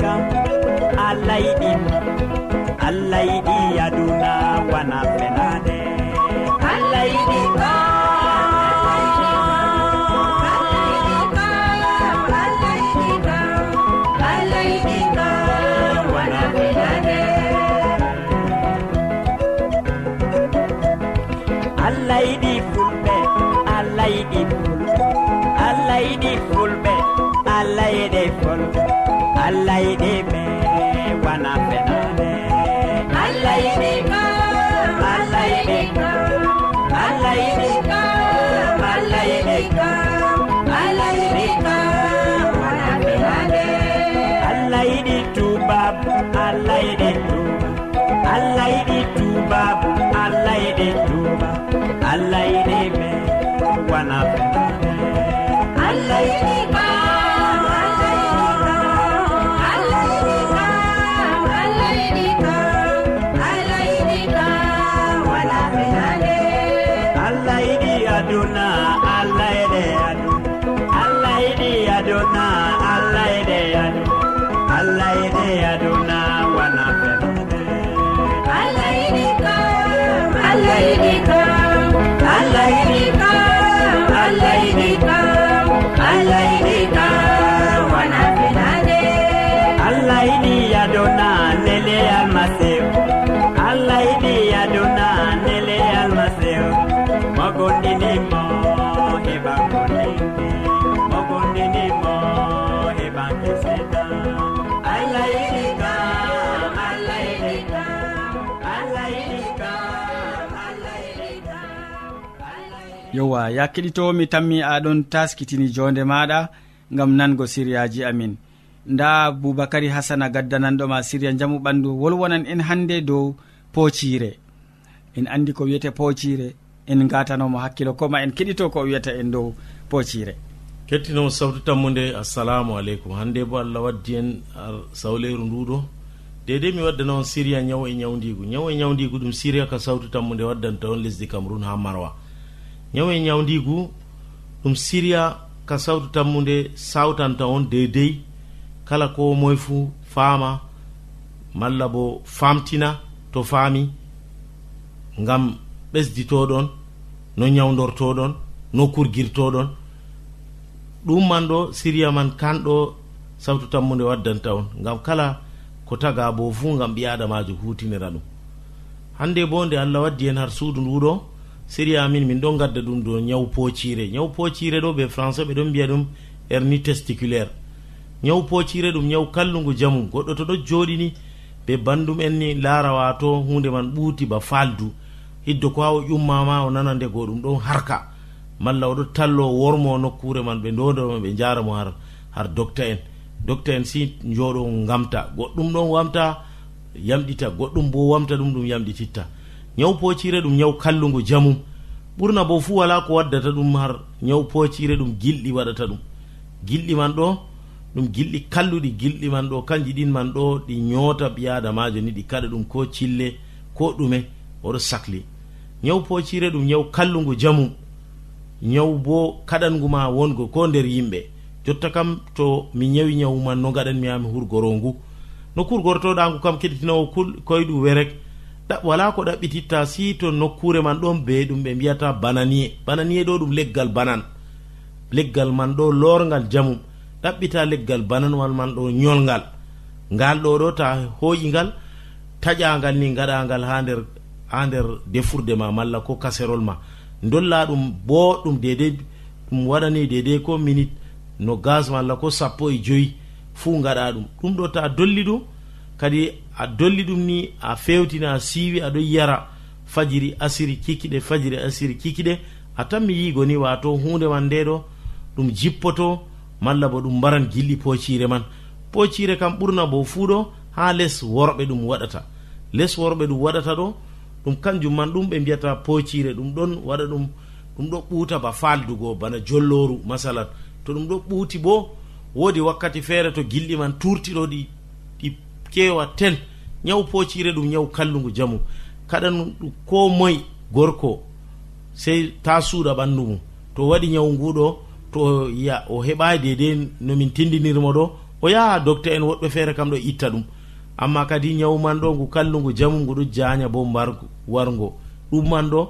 kam allah yiɗi allah yiɗi aduna wana fena. allah yiɗi ɓe wana ɓe allah yiɗi yowa ya keɗitowo mi tammi aɗon taskitini jonde maɗa gam nango siriyaji amin. Nda boubacary hasana gaddananɗoma siriya jamu ɓandu wolwonan en hande dow pocire. En andi ko wiyete pocire en gatanomo hakkilo koma en keɗito ko wiyata en dow pocire. Kettinomo sawtu tammude assalamu aleykum. Hande bo allah waddi en sawleru nduɗo. Dede mi waddana on siriya ñawo e ñawdigu ñaw e ñawdigu ɗum siriya ka sawtu tammude waddanta on lesdi cameron ha marwa. ñaw e ñawdigu ɗum siriya ka sawtu tammude sawtanta on deydey. Kala ko moye fuu faama malla bo famtina to faami ngam ɓesditoɗon no ñawdortoɗon no kurgirtoɗon ɗum man ɗo siriya man kanɗo sawtu tammude waddanta on. Ngam kala ko taga bo fuu ngam ɓi adamajo hutinira ɗum. Hande bo nde allah waddi hen har suudu nduɗo série amin min ɗon gadda ɗum ɗo ñaw pocire ñaw pocire ɗo ɓe français ɓe ɗon mbiya ɗum hernie testiculaire. Ñaw pocire ɗum ñaw kallugu jamu. Goɗɗo to ɗo jooɗini ɓe bandum en ni laara wato hunde man ɓuuti ba faldu hiddo ko ha o ƴummama o nana nde go ɗum ɗon harka. Malla oɗo tallo wormo nokkure man ɓe dodoma ɓe jaramo har har docta en. Docta en si joɗo gamta goɗɗum ɗon wamta yamɗita. Goɗɗum bo wamta ɗum ɗum yamɗititta. ñaw pocire ɗum ñaw kallugu jamum ɓurna bo fuu wala ko waddata ɗum har ñaw pocire ɗum gilɗi waɗata ɗum. Gilɗi man ɗo ɗum gilɗi kalluɗi gilɗi man ɗo kanji ɗin man ɗo ɗi ñoota ɓi adamajo ni ɗi kaɗa ɗum ko cille ko ɗume oɗo sahli ñaw pocire ɗum ñaw kallugu jamu. Ñaw bo kaɗangu ma wongo ko nder yimɓe. Jotta kam to mi ñawi nyawu man no gaɗanmi ha mi hurgoro ngu. No kurgortoɗangu kam keɗitinowo koyɗu werek. wala ko ɗaɓɓititta si to nokkure man ɗon be ɗum ɓe mbiyata bananie bananie ɗo ɗum leggal banan. Leggal man ɗo lorgal jamum. Ɗaɓɓita leggal bananwal man ɗo yolgal ngal ɗo ɗo ta hoƴingal taƴagal ni gaɗagal ha nder ha nder defurde ma malla ko kaserol ma. Dolla ɗum boɗɗum dedei ɗum waɗani dedei ko minute no gas malla ko sappo e joyi. Fuu gaɗa ɗum. Ɗum ɗo ta dolli ɗum. Kadi a dolli ɗum ni a fewtina a siiwi aɗon yara fajiri asiri kikiɗe fajiri asiri kikiɗe. A tan mi yigo ni wato hunde man nde ɗo ɗum jippoto malla bo ɗum mbaran gilɗi pocire man. Pocire kam ɓurna bo fuu ɗo ha les worɓe ɗum waɗata. Les worɓe ɗum waɗata ɗo ɗum kanjum man ɗum ɓe mbiyata pocire ɗum ɗon waɗa ɗum ɗum ɗo ɓuuta ba faldugo bana jolloru masalan. To ɗum ɗo ɓuuti bo woodi wakkati feere to gilɗi man turtiɗo ɗi. kewa kewaten ñaw poocire ɗum ñaw kallugu jamu. Kaɗan ko moye gorko sey ta suuɗa ɓanndu mum. To waɗi ñaw nguɗo to ya o heɓai dede nomin tindinirmo ɗo o yaha docta en woɗɓe feere kam ɗo itta ɗum. Amma kadi ñawu man ɗo ngu kallugu jamu ngu ɗo jaña bo mbar wargo. Ɗum man ɗo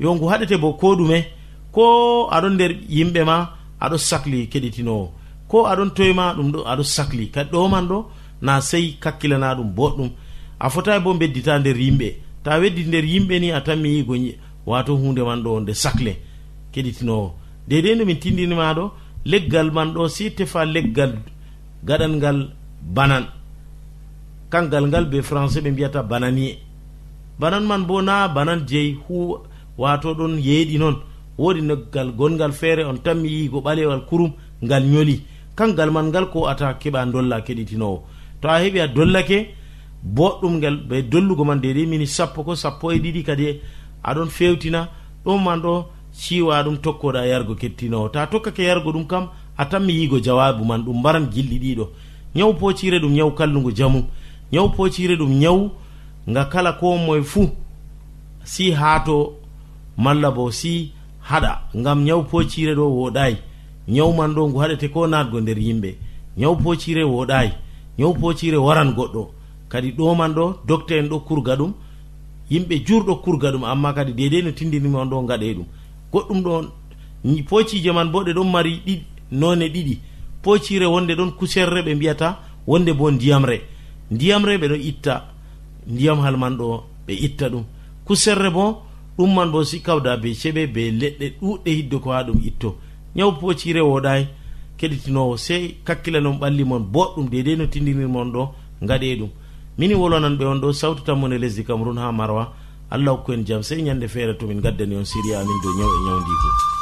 yo ngu haɗete bo ko ɗume ko aɗon nder yimɓe ma aɗo sahli keɗitinowo. Ko aɗon toyma ɗum ɗo aɗo sahli kadi ɗo man ɗo na sey kakkilana ɗum boɗɗum. A fotai bo beddita nder yimɓe. Ta weddi nder yimɓe ni a tanmi yigo wato hunde man ɗo nde sacle keɗitinowo dedei no min tindinima ɗo leggal man ɗo si tefa leggal gaɗal ngal banan. Kangal ngal be français ɓe mbiyata bananie banan man bo na banan jeyi hu wato ɗon yeeɗi noon woodi noggal gongal feere on tan mi yigo ɓalewal kurum ngal ñoli kangal man ngal ko ata keɓa dolla keɗitinowo. to a heɓi a dollake boɗɗum ngel ɓe dollugo man dedei mini sappo ko sappo e ɗiɗi kadi aɗon fewtina. Ɗum man ɗo siwa ɗum tokkoɗa yargo kettinowo. Ta tokkake yargo ɗum kam a tan mi yigo jawabu man ɗum mbaran gilɗi ɗiɗo. Ñaw pocire ɗum ñaw kallugu jamu. Ñaw pocire ɗum ñaw nga kala ko moye fuu si haato malla bo si haɗa. Ngam ñaw pocire ɗo woɗayi. Ñaw man ɗo ngu haɗete ko natgo nder yimɓe. Ñaw pocire woɗayi. ñaw poocire waran goɗɗo. Kadi ɗoman ɗo docte en ɗo kurga ɗum. Yimɓe jurɗo kurga ɗum amma kadi dedei no tindinimi on ɗo gaɗe ɗum. Goɗɗum ɗo poocije man bo ɗe ɗon mari ɗi none ɗiɗi. Poocire wonde ɗon kuserre ɓe mbiyata wonde bo ndiyamre ndiyamre ɓe ɗo itta ndiyamhal man ɗo ɓe itta ɗum. Kuserre bo ɗum man bo si kawda be ceɓe be leɗɗe ɗuɗɗe hidde ko ha ɗum itto. Ñaw poocire woɗayi keɗitinowo sey kakkila kakkilanon ɓalli mon boɗɗum dedei no tindinirmon ɗo gaɗe ɗum. Mini wolonan ɓe on ɗo sawtu tammone lesdi cameron ha marwa. Allah hokku en jaam sey ñande feere tomin gaddani on siriya amin dow ñaw e ñawdigo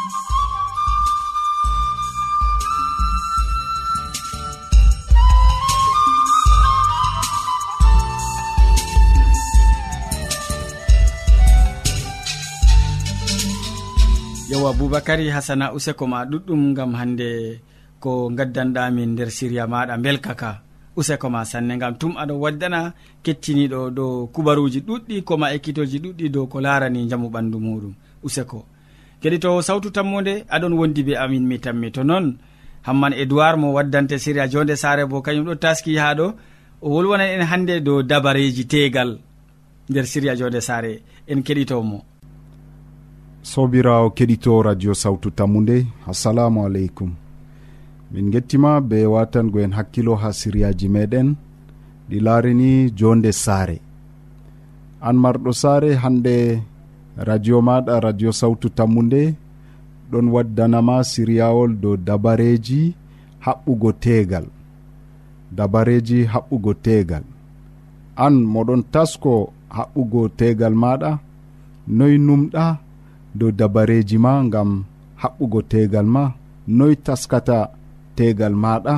yewa boubacary hasana useko ma ɗuɗɗum gam hande ko gaddanɗamin nder siriya maɗa belkaka useko ma sanne gam tum aɗo waddana kettiniɗo ɗo kubaruji ɗuɗɗi koma ekkitoji ɗuɗɗi dow ko larani jamu ɓandu muɗum. Useko. Keɗitowo sawtu tammode aɗon wondi be amin mi tammi. To noon hamman edoird mo waddante siriya jonde sare bo kañum ɗo taski ha ɗo o wolwonan en hande dow dabareji tegal nder siriya jonde sare en keɗitomo. sobirawo keɗito radio sawtu tammude assalamu aleykum. Min gettima be watangoen hakkilo ha siriyaji meɗen ɗi laarini jonde saare. An marɗo saare hande radio maɗa radio sawtu tammude ɗon waddanama siriyawol dow dabareji haɓɓugo tegal dabareji haɓɓugo tegal an moɗon tasko haɓɓugo tegal maɗa noy numɗa dow dabareji ma gam haɓɓugo tegal ma noy taskata tegal maɗa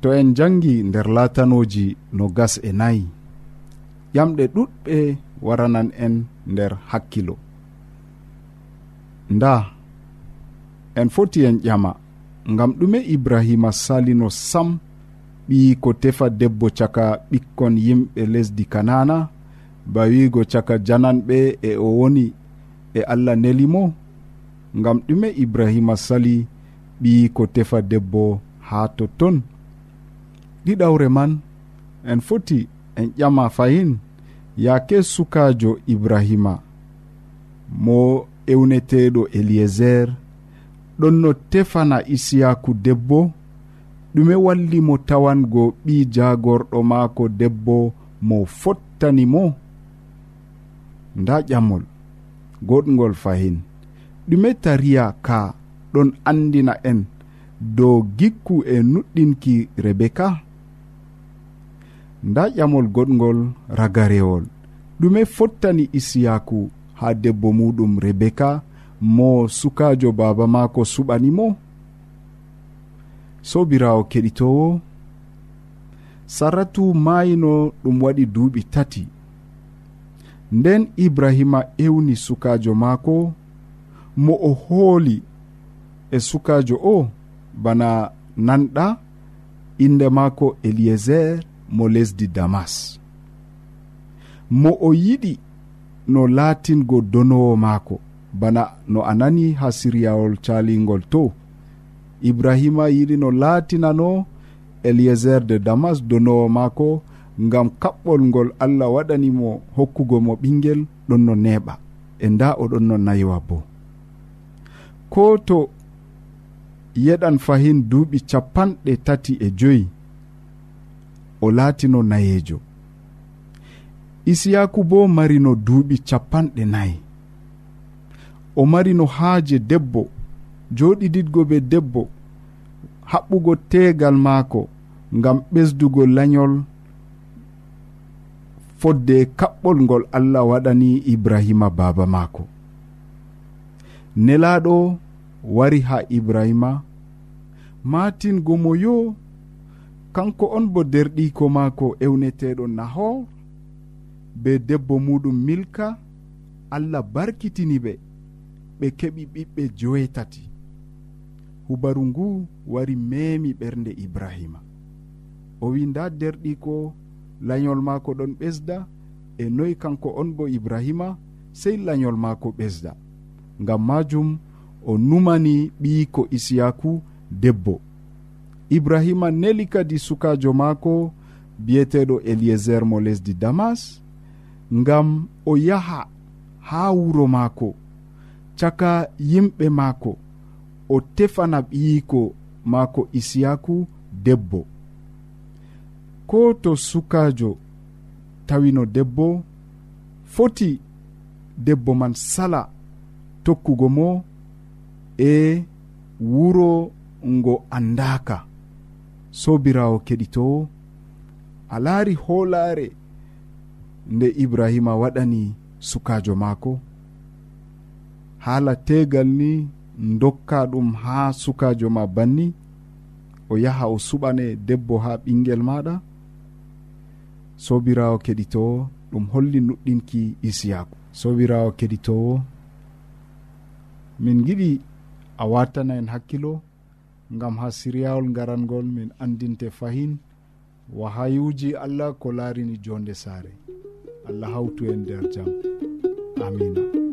to en jangi nder latanoji no gas e nayi. Ƴamɗe ɗuɗɓe waranan en nder hakkilo. Nda en foti en ƴama ngam ɗume ibrahima salino sam ɓi ko tefa debbo caka ɓikkon yimɓe lesdi kanana ba wiigo caka jananɓe e o woni e allah nelimo ngam ɗume ibrahima sali ɓi ko tefa debbo haa totton. Ɗiɗawre man en foti en ƴama fayin yaake sukajo ibrahima. Mo ewneteɗo eliéser ɗon no tefana isiyaku debbo ɗume walli mo tawango ɓi jagorɗo maako debbo mo fottani mo. Nda ƴamol. goɗgol fahin. Ɗume tariya ka ɗon andina en. Dow gikku e nuɗɗinki rebeka nda ƴamol goɗgol ragarewol. Ɗume fottani isiyaku ha debbo muɗum rebeka mo sukajo baba mako suɓanimo sobirawo keɗitowo? Saratu mayino ɗum waɗi duuɓi tati. nden ibrahima ewni sukajo maako mo o hooli e sukajo o bana nanɗa inde maako eliezer mo lesdi damas. Mo o yiɗi no laatingo donowo maako bana no a nani ha siryawol calingol to. Ibrahima yiɗi no laatinano eliezer de damas donowo maako ngam kaɓɓol ngol allah waɗanimo hokkugo mo ɓingel ɗon no neɓa e nda oɗon no naywa bo. Ko to yeɗan fahin duuɓi capanɗe tati e joyi o laatino nayejo isiyaku bo marino duuɓi capanɗe nayi. O marino haaje debbo jooɗididgo be debbo haɓɓugo teegal maako ngam ɓesdugo lanyol fodde kaɓɓol ngol allah waɗani ibrahima baba maako. Nelaɗo wari ha ibrahima matingo mo yo kanko on bo derɗiko maako ewneteɗo nahor be debbo muɗum milka allah barkitini ɓe ɓe keɓi ɓiɓɓe joetati hubaru ngu wari memi ɓernde ibrahima. O wi nda derɗiko lañol maako ɗon ɓesda e noyi kanko on bo ibrahima sey lañol maako ɓesda. Ngam majum o numani ɓiyiko isiyaku debbo. Ibrahima neli kadi sukajo maako biyeteɗo eliézer mo lesdi damas ngam o yaha ha wuro maako caka yimɓe maako. O tefana ɓiyiko maako isiyaku debbo. ko to sukajo tawino debbo foti debbo man sala tokkugo mo e wuro ngo andaka sobirawo keɗitowo a laari hoolaare nde ibrahima waɗani sukajo maako. Haala tegal ni dokka ɗum ha sukajo ma banni o yaha o suɓane debbo ha ɓingel maɗa sobirawo keɗitowo ɗum holli nuɗɗinki isiyaku. Sobirawo keɗitowo min giɗi a watana en hakkilo gam ha siryawol garangol min andinte fahin wahayuji allah ko laarini jonde saare. Allah hawtu en nder jam. Amina.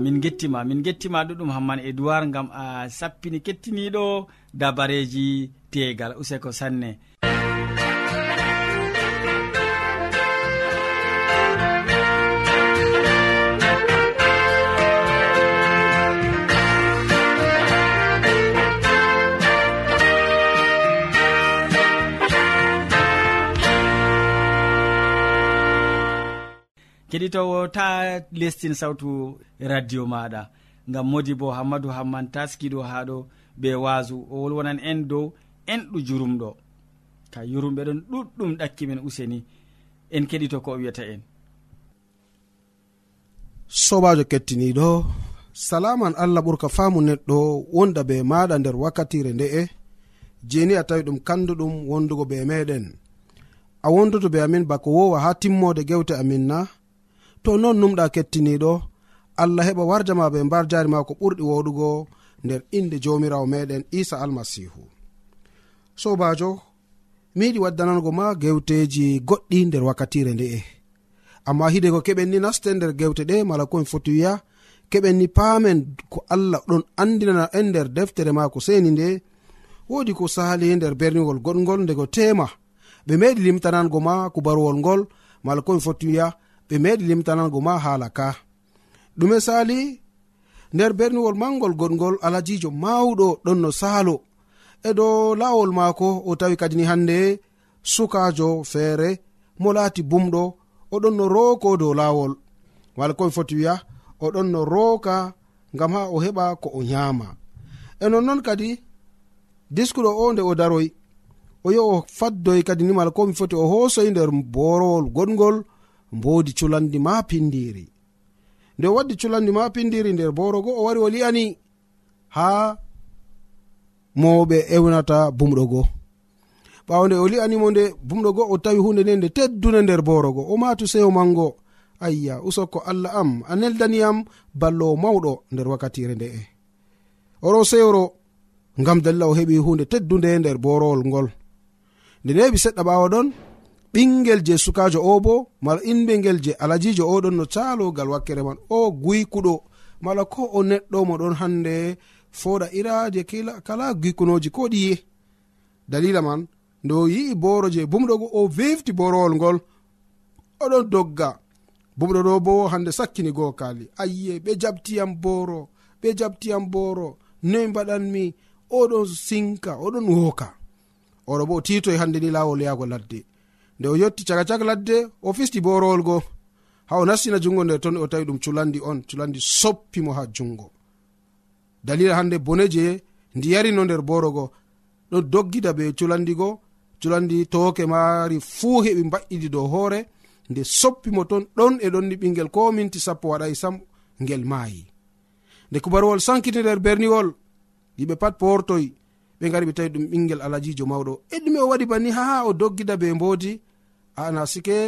min gettima min gettima ɗuɗum hamman edoird gam a sappini kettiniɗo dabareji tegal useko sanne. keɗitowo ta lestin sawtu radio maɗa. Gam modi bo hammadou hamman taskiɗo haɗo be wasu. O wolwonan en dow enɗu jurumɗo. Ka yurumɓe ɗon ɗuɗɗum ɗakki men useni. En keɗito ko o wiyata en. Sobajo kettiniɗo salaman allah ɓurka faamu neɗɗo wonda be maɗa nder wakkatire nde'e. Jeni a tawi ɗum kanduɗum wondugo be meɗen. A wondoto be amin bako wowa ha timmode gewte amin na. to non numɗa kettiniɗo allah heɓa warjama be mbar jari ma ko ɓurɗi woɗugo nder inde jomirawo meɗen isa almasihu. Sobajo mi yiɗi waddanango ma gewteji goɗɗi nder wakkatire nde'e. Amma hide ko keɓen ni naste nder gewte ɗe mala komi foti wiya keɓen ni paamen ko allah ɗon andinana en nder deftere maako seni nde wodi ko sali e nder berniwol goɗgol ndego tema. Ɓe meɗi limtanango ma kubaruwol ngol mala komi foti wiya ɓe meɗi limtanango ma haala ka. Ɗume sali nder berniwol mangol goɗgol alajijo mawɗo ɗon no saalo. E dow laawol maako o tawi kadini hannde sukajo feere mo laati bumɗo oɗon no rooko dow laawol. Wala komi foti wiya oɗon no rooka ngam ha o heɓa ko o nyaama. E nonnoon kadi diskuɗo o nde o daroy o yo o faddoy kadi ni mala komi foti o hoosoy nder borowol goɗgol mbodi culandi ma pindiri. Nde o waddi culandi ma pindiri nder boro go o wari o li'ani ha mowɓe ewnata bumɗo go. Ɓawo nde o li'animo nde bumɗo go o tawi hunde nde nde teddunde nder boro go. O matu sewo mango ayya usokko allah am a neldaniyam ballowo mawɗo nder wakkatire nde'e oɗo sewro ngam dalla o heɓi hunde teddunde nder borowol ngol. Nde neɓi seɗɗa ɓawo ɗon ɓingel je sukajo o bo mala inɓe ngel je alajijo oɗon no calogal wakkere man. O guykuɗo mala ko o neɗɗo mo ɗon hande foɗa iraje kala guykunoji ko ɗiye dalila man ndo yi'i boro je bumɗogo o vefti borowol ngol oɗon dogga. Bumɗo ɗo bo hande sakkini goo kaali ayye ɓe jabtiyam boro ɓe jabtiyam boro noy mbaɗanmi oɗon sinka oɗon woka oɗo bo o titoy hande ni lawol yahgo ladde. nde o yetti caga cak ladde o fisti bo rowolgo ha o nastina jungo nder ton o tawi ɗum culandi on culandi soppimo ha jungo dalila hande bone je ndi yarino nder borogo ɗo doggida be culandigo culandi toke mari fuu heɓi mba'idi dow hoore. Nde soppimo ton ɗon e ɗonni ɓingel ko minti sappo waɗai sam ngel maayi. Nde kubaruwol sankiti nder berniwol yiɓe pat portoy ɓe gari ɓe tawi ɗum ɓingel alajijo mawɗo. E ɗume o waɗi banni ha o doggida be mboodi. a nasike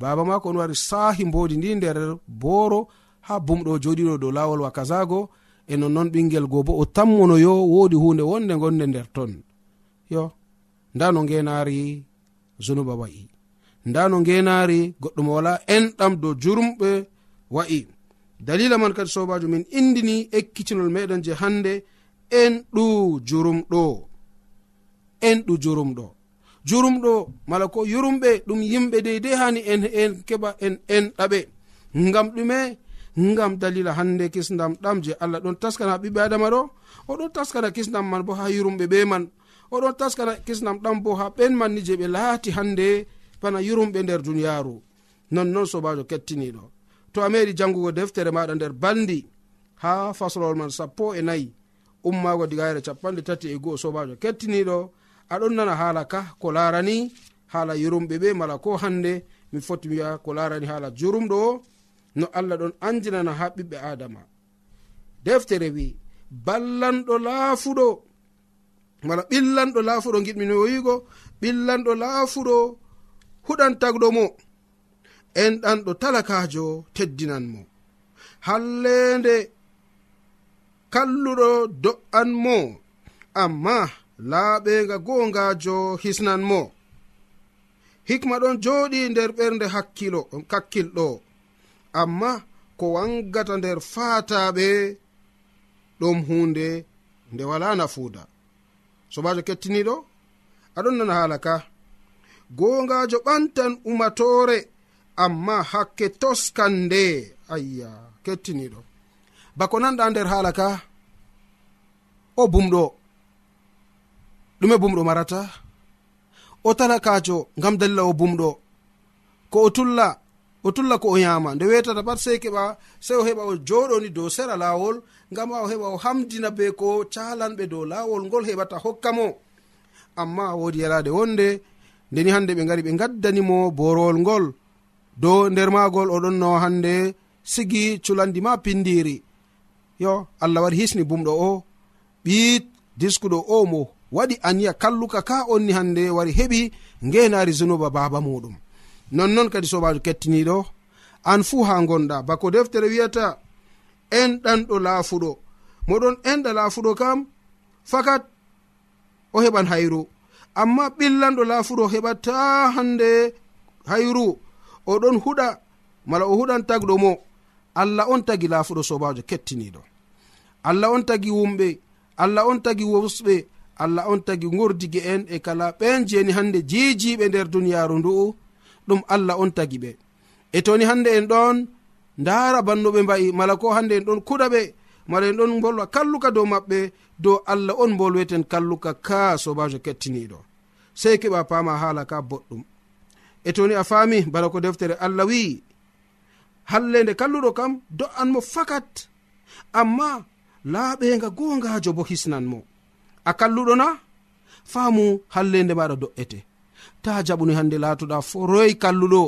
baba mako on wari sahi mbodi ndi nder boro ha bumɗo joɗiɗo dow lawol wa wakazago e nonnon ɓingel go bo o tammonoyo wodi hunde wonde gonde nder ton. Yo nda no ngenari zunuba wa'i. Nda no ngenari goɗɗo mo wala enɗam dow jurumɓe wa'i. Dalila man kadi sobajo min indini ekkitinol meɗen je hande enɗu jurumɗo. Enɗu jurumɗo. jurumɗo mala ko yurumɓe ɗum yimɓe deidei hani en en keɓa en enɗaɓe ngam ɗume ngam dalila hande kisdam ɗam je allah. Ɗon taskana ɓiɓɓe adama ɗo oɗon taskana kisdam man bo ha yurumɓe ɓe man. Oɗon taskana kisdam ɗam bo ha ɓen manni je ɓe laati hande bana yurumɓe nder duniyaru nonnon sobajo kettiniɗo. To a meɗi jangugo deftere maɗa nder bandi ha faslowol man sappo e nayi. Ummago diga capanɗe tati e goho sobajo kettiniɗo aɗon nana haala ka ko larani haala yurumɓe ɓe mala ko hande mi foti wiya ko larani haala jurumɗo no allah ɗon andinana ha ɓiɓɓe adama deftere wi ballanɗo laafuɗo. Mala ɓillanɗo laafuɗo giɗmin wiigo ɓillanɗo laafuɗo huɗan tagɗo mo. Enɗanɗo talakajo teddinan mo hallende kalluɗo do'an mo amma laaɓega goongajo hisnan mo. Hikma ɗon jooɗi nder ɓernde hakkilo kakkilɗo. Amma ko wangata nder faataɓe ɗum hunde nde wala nafuuda. Sobajo kettiniɗo aɗon nana haala ka. Goongajo ɓantan umatore amma hakke toskan nde. Ayya kettiniɗo bako nanɗa nder haala ka? O bumɗo. ɗume bumɗo marata. O talakajo ngam dalila o bumɗo. Ko o tulla o tulla ko o yama nde wetata pat sey keɓa sey o heɓa o joɗoni dow sera lawol ngam a o heɓa o hamdina be ko calanɓe dow lawol ngol heɓata hokka mo. Amma wodi yalade wonde ndeni hande ɓe gari ɓe gaddanimo borowol ngol. Dow nder magol oɗon no hande sigi culandi ma pindiri. Yo allah waɗi hisni bumɗo o ɓiit diskuɗo o mo. waɗi aniya kalluka ka onni hande wari heɓi ngenari zunuba baba muɗum. Nonnon kadi sobajo kettiniɗo an fuu ha gonɗa bako deftere wiyata enɗanɗo laafuɗo. Moɗon enɗa laafuɗo kam fakat o heɓan hayru. Amma ɓillanɗo laafuɗo heɓata hande hayru. Oɗon huɗa mala o huɗan tagɗo mo. Allah on tagi laafuɗo sobajo kettiniɗo. Allah on tagi wumɓe. Allah on tagi wosɓe. allah on tagi gurdigi en e kala ɓen jeni hande jijiɓe nder duniyaru ndu'u ɗum allah on tagi ɓe. E toni hande en ɗon ndara bannuɓe mba'i mala ko hande en ɗon kuɗa ɓe mala en ɗon bolwa kalluka dow maɓɓe dow allah on bolweten kalluka ka sobajo kettiniɗo sey keɓa pama hala ka boɗɗum. E toni a faami bana ko deftere allah wi'i hallende kalluɗo kam do'an mo fakat. Amma laaɓenga gongajo bo hisnan mo. a kalluɗo na? Faamu hallende maɗa do'ete. Ta jaɓuni hande latuɗa foroyi kalluɗo.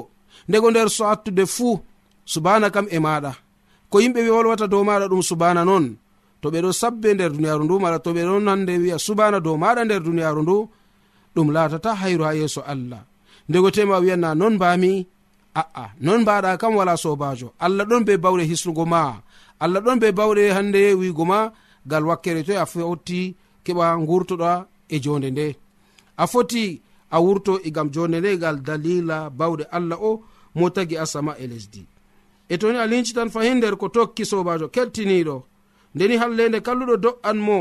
Ndego nder so attude fuu subana kam e maɗa ko yimɓe wi wolwata dow maɗa ɗum subana non. To ɓe ɗo sabbe nder duniyaru ndu mala to ɓe ɗon hande wi'a subana dow maɗa nder duniyaru ndu ɗum latata hayru ha yeeso allah. Ndego tema wiyanna non mbami a'a non mbaɗa kam wala sobajo allah ɗon be bawɗe hisnugo ma. Allah ɗon be bawɗe hande wigo ma. Gal wakkere toy a fotti keɓa gurtoɗa e jonde nde. A foti a wurto egam jonde nde gal dalila bawɗe allah o mo tagi asama e lesdi. E toni a lincitan fahin nder ko tokki sobajo kettiniɗo ndeni hallende kalluɗo do'an mo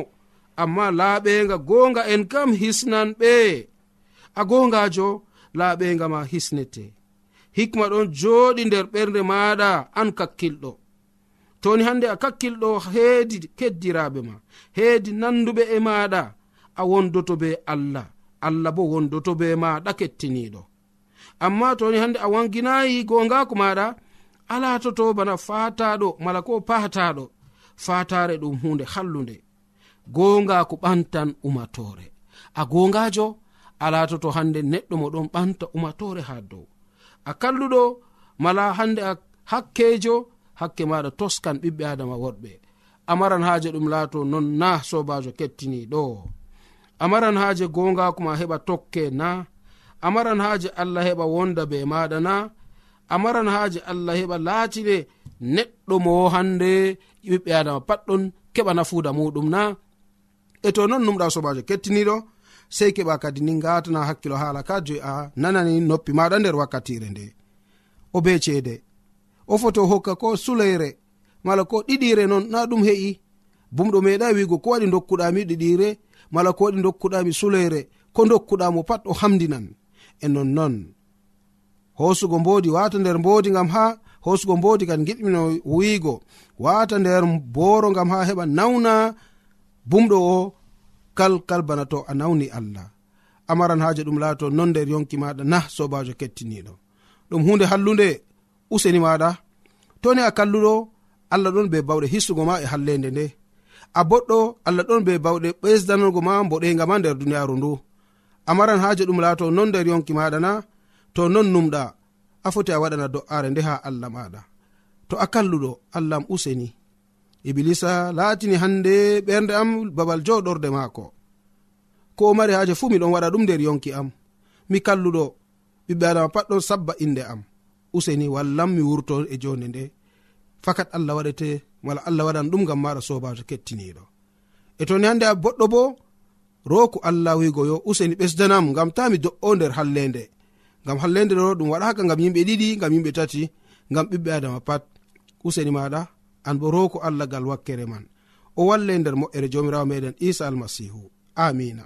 amma laaɓenga gonga en kam hisnan ɓe. A gongajo laaɓenga ma hisnete. Hikma ɗon joɗi nder ɓernde maɗa an kakkilɗo. toni hande a kakkilɗo heedi keddiraɓe ma heedi nanduɓe e maɗa a wondoto be allah. Allah bo wondoto be maɗa kettiniɗo amma toni hande a wanginayi gongako maɗa alatoto bana fataɗo mala ko pataɗo fatare ɗum hunde hallunde. Gongako ɓantan umatore a gongajo alatoto hande neɗɗo mo ɗon ɓanta umatore ha dow. A kalluɗo mala hande a hakkejo hakke maɗa toskan ɓiɓɓe adama woɗɓe amaran haaje ɗum laato non na sobajo kettiniɗo amaran haaje gongakoma heɓa tokke na. Amaran haaje allah heɓa wonda be maɗa na. Amaran haaje allah heɓa laatine neɗɗo mo hande ɓiɓɓe adama patɗon keɓa nafuuda muɗum na. E to non numɗa sobajo kettiniɗo sei keɓa kadi ni gatana hakkilo haala ka joi a nanani noppi maɗa nder wakkatire nde. O be ceede. o foto hokka ko suleyre mala ko ɗiɗire non na ɗum heƴi bumɗo meeɗa wigo ko waɗi dokkuɗami ɗiɗire mala ko waɗi dokkuɗami suleyre ko dokkuɗamo pat o hamdinan e nonnon hosugo mbodi wata nder mbodi gam ha hosugo mbodi kan giɗmino wiigo wata nder booro gam ha heɓa nawna. Bumɗo o kalkal bana to a nawni allah. Amaran haaje ɗum laato non nder yonki maɗa na sobajo kettiniɗo ɗum hunde hallunde useni maɗa. Toni a kalluɗo allah ɗon be bawɗe hissugo ma e hallende nde. A boɗɗo allah ɗon be bawɗe ɓesdanogo ma boɗega ma nder duniyaru ndu. A maran haaje ɗum laato non nder yonki maɗa na to non numɗa. A foti a waɗana do'are nde ha allah maɗa. To a kalluɗo allahm useni. Iblisa laatini hande ɓernde am babal joɗorde maako. Ko o mari haaje fuu miɗon waɗa ɗum nder yonki am. Mi kalluɗo ɓiɓɓe adama pat ɗon sabba inde am. useni wallam mi wurto e jonde nde fakat allah waɗete mala allah waɗan ɗum gam maɗa sobajo kettiniɗo. E toni hande a boɗɗo bo roku allah wigo yo useni ɓesdanam gam ta mi do'o nder hallende. Gam hallende ɗo ɗum waɗaka gam yimɓe ɗiɗi gam yimɓe tati gam ɓiɓɓe adama pat useni maɗa an bo roko allah gal wakkere man. O walle nder moƴƴere jomirawo meɗen isa almasihu. Amina.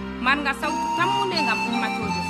marga sawtu tammude gam ummatoje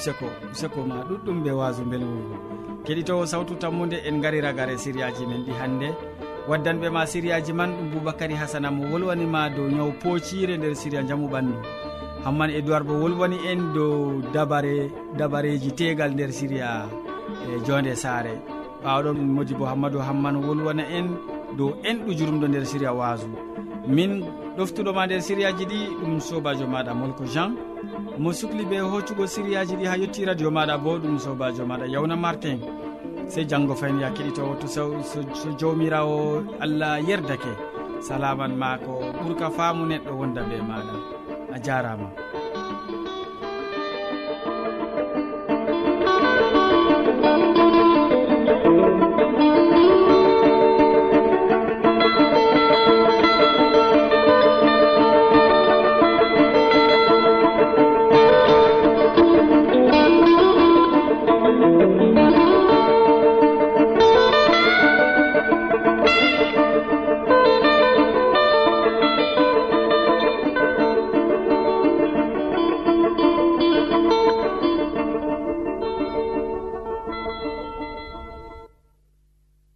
useko useko ma ɗuɗɗum ɓe waso belgol ngol keɗitowo sawtu tammude en gari ragare sériyaji men ɗi hannde waddanɓe ma sériyaji man ɗum boubacary hasana mo wolwanima dow ñaw poocire nder séria jaamu ɓandu. Hamman edoird bo wolwani en dow dabare dabareji tegal nder séria e jonde saare. Ɓawɗon modi bo hammadou hamman wolwana en dow enɗu jurumɗo nder séria waso min ɗoftuɗoma nder sériyaji ɗi ɗum sobajo maɗa molko jean. Mo sukli ɓe hoccugo sériyaji ɗi ha yetti radio maɗa bo ɗum sobajo maɗa yawna martin. Sey janggo fayin ya keɗitowo to so jawmirawo allah yerdake. Salaman ma ko ɓuurka faamu neɗɗo wonda be maɗa. A jarama.